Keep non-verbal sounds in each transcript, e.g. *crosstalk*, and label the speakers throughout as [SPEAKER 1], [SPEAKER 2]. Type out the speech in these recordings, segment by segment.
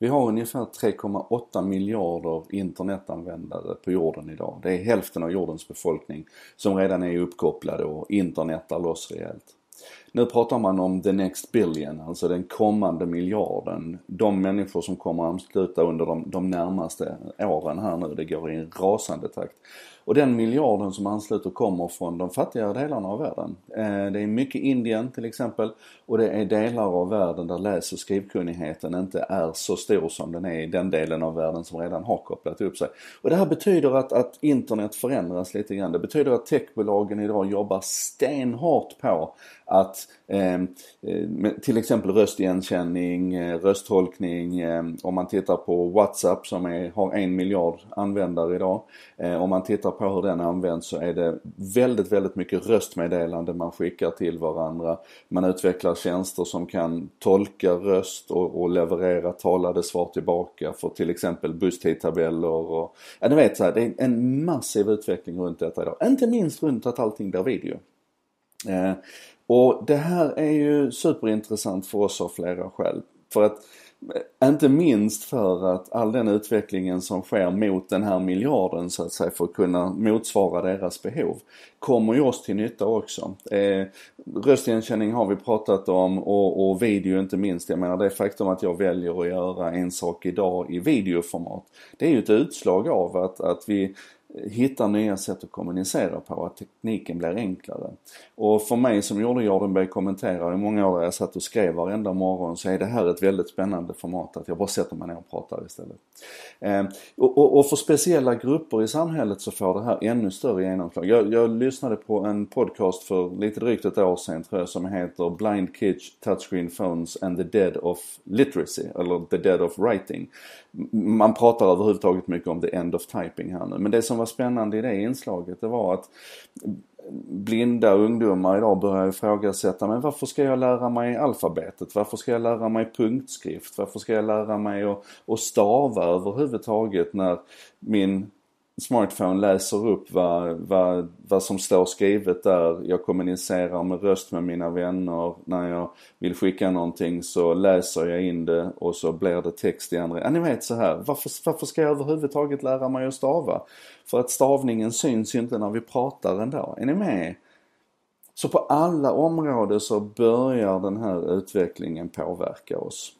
[SPEAKER 1] Vi har ungefär 3,8 miljarder internetanvändare på jorden idag. Det är hälften av jordens befolkning som redan är uppkopplade och internetar loss rejält. Nu pratar man om the next billion, alltså den kommande miljarden. De människor som kommer att ansluta under de, de närmaste åren här nu. Det går i en rasande takt. Och den miljarden som ansluter kommer från de fattigare delarna av världen. Eh, det är mycket Indien till exempel och det är delar av världen där läs och skrivkunnigheten inte är så stor som den är i den delen av världen som redan har kopplat upp sig. Och det här betyder att, att internet förändras lite grann. Det betyder att techbolagen idag jobbar stenhårt på att ehm, eh, till exempel röstigenkänning, eh, rösttolkning, eh, om man tittar på WhatsApp som är, har en miljard användare idag. Eh, om man tittar på hur den används så är det väldigt, väldigt mycket röstmeddelande man skickar till varandra. Man utvecklar tjänster som kan tolka röst och, och leverera talade svar tillbaka för till exempel busstidtabeller och, ja ni vet så här, det är en massiv utveckling runt detta idag. Inte minst runt att allting blir video. Eh, och det här är ju superintressant för oss av flera skäl. För att eh, inte minst för att all den utvecklingen som sker mot den här miljarden så att säga för att kunna motsvara deras behov kommer ju oss till nytta också. Eh, röstigenkänning har vi pratat om och, och video inte minst. Jag menar det faktum att jag väljer att göra en sak idag i videoformat. Det är ju ett utslag av att, att vi hittar nya sätt att kommunicera på, att tekniken blir enklare. Och för mig som gjorde Jardenberg kommenterar i många år jag satt och skrev varenda morgon så är det här ett väldigt spännande format att jag bara sätter mig ner och pratar istället. Eh, och, och, och, för speciella grupper i samhället så får det här ännu större genomslag. Jag, jag lyssnade på en podcast för lite drygt ett år sedan tror jag som heter Blind Kids Touchscreen Phones and the Dead of Literacy, eller the Dead of Writing. Man pratar överhuvudtaget mycket om the end of typing här nu men det som var spännande i det inslaget det var att blinda ungdomar idag börjar ifrågasätta, men varför ska jag lära mig alfabetet? Varför ska jag lära mig punktskrift? Varför ska jag lära mig att, att stava överhuvudtaget när min smartphone läser upp vad, vad, vad som står skrivet där. Jag kommunicerar med röst med mina vänner. När jag vill skicka någonting så läser jag in det och så blir det text i andra. Ja, ni vet så här. Varför, varför ska jag överhuvudtaget lära mig att stava? För att stavningen syns ju inte när vi pratar ändå. Är ni med? Så på alla områden så börjar den här utvecklingen påverka oss.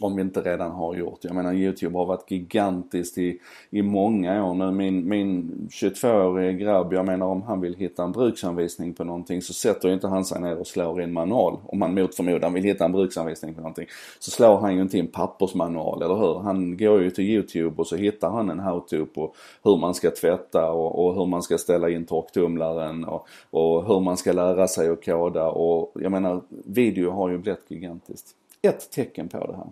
[SPEAKER 1] Om vi inte redan har gjort. Jag menar Youtube har varit gigantiskt i, i många år nu. Min, min 22-årige grabb, jag menar om han vill hitta en bruksanvisning på någonting så sätter ju inte han sig ner och slår in manual. Om han mot förmodan vill hitta en bruksanvisning på någonting. Så slår han ju inte in pappersmanual, eller hur? Han går ju till Youtube och så hittar han en how-to på hur man ska tvätta och, och hur man ska ställa in torktumlaren och, och hur man ska lära sig att koda och jag menar video har ju blivit gigantiskt. Ett tecken på det här.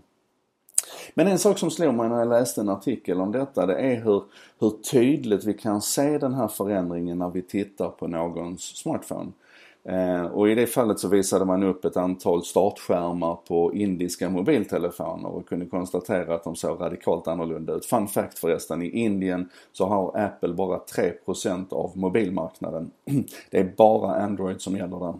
[SPEAKER 1] Men en sak som slog mig när jag läste en artikel om detta det är hur, hur tydligt vi kan se den här förändringen när vi tittar på någons smartphone. Eh, och i det fallet så visade man upp ett antal startskärmar på indiska mobiltelefoner och kunde konstatera att de såg radikalt annorlunda ut. Fun fact förresten, i Indien så har Apple bara 3% av mobilmarknaden. *clears throat* Det är bara Android som gäller där.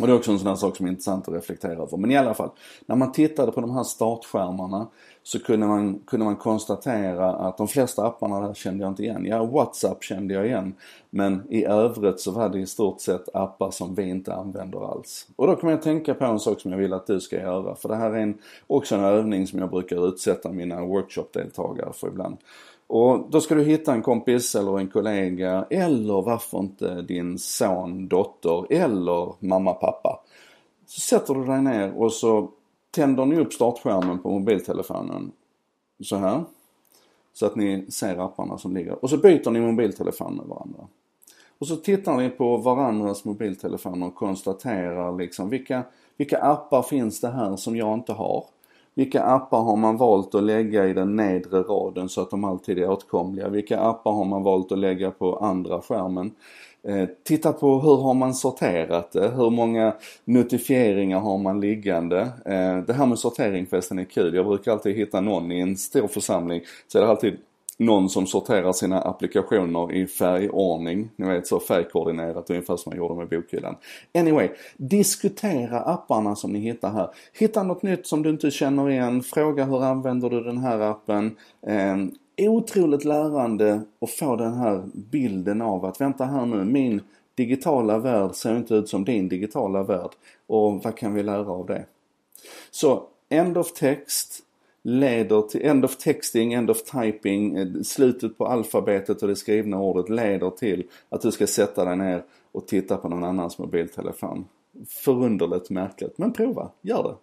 [SPEAKER 1] Och det är också en sån här sak som är intressant att reflektera över. Men i alla fall, när man tittade på de här startskärmarna så kunde man, kunde man konstatera att de flesta apparna där kände jag inte igen. Ja, WhatsApp kände jag igen. Men i övrigt så var det i stort sett appar som vi inte använder alls. Och då kommer jag tänka på en sak som jag vill att du ska göra. För det här är en, också en övning som jag brukar utsätta mina workshopdeltagare för ibland. Och då ska du hitta en kompis eller en kollega eller varför inte din son, dotter eller mamma, pappa. Så sätter du dig ner och så tänder ni upp startskärmen på mobiltelefonen. Så här. Så att ni ser apparna som ligger. Och så byter ni mobiltelefon med varandra. Och så tittar ni på varandras mobiltelefoner och konstaterar liksom vilka, vilka appar finns det här som jag inte har? Vilka appar har man valt att lägga i den nedre raden så att de alltid är åtkomliga? Vilka appar har man valt att lägga på andra skärmen? Eh, titta på hur har man sorterat det? Hur många notifieringar har man liggande? Eh, det här med sortering förresten är kul. Jag brukar alltid hitta någon i en stor församling så är det alltid någon som sorterar sina applikationer i färgordning. Ni vet så färgkoordinerat ungefär som man gjorde med bokhyllan. Anyway, diskutera apparna som ni hittar här. Hitta något nytt som du inte känner igen. Fråga hur använder du den här appen. Eh, otroligt lärande att få den här bilden av att vänta här nu, min digitala värld ser inte ut som din digitala värld. Och vad kan vi lära av det? Så end of text leder till, end of texting, end of typing, eh, slutet på alfabetet och det skrivna ordet leder till att du ska sätta dig ner och titta på någon annans mobiltelefon. Förunderligt märkligt, men prova, gör det.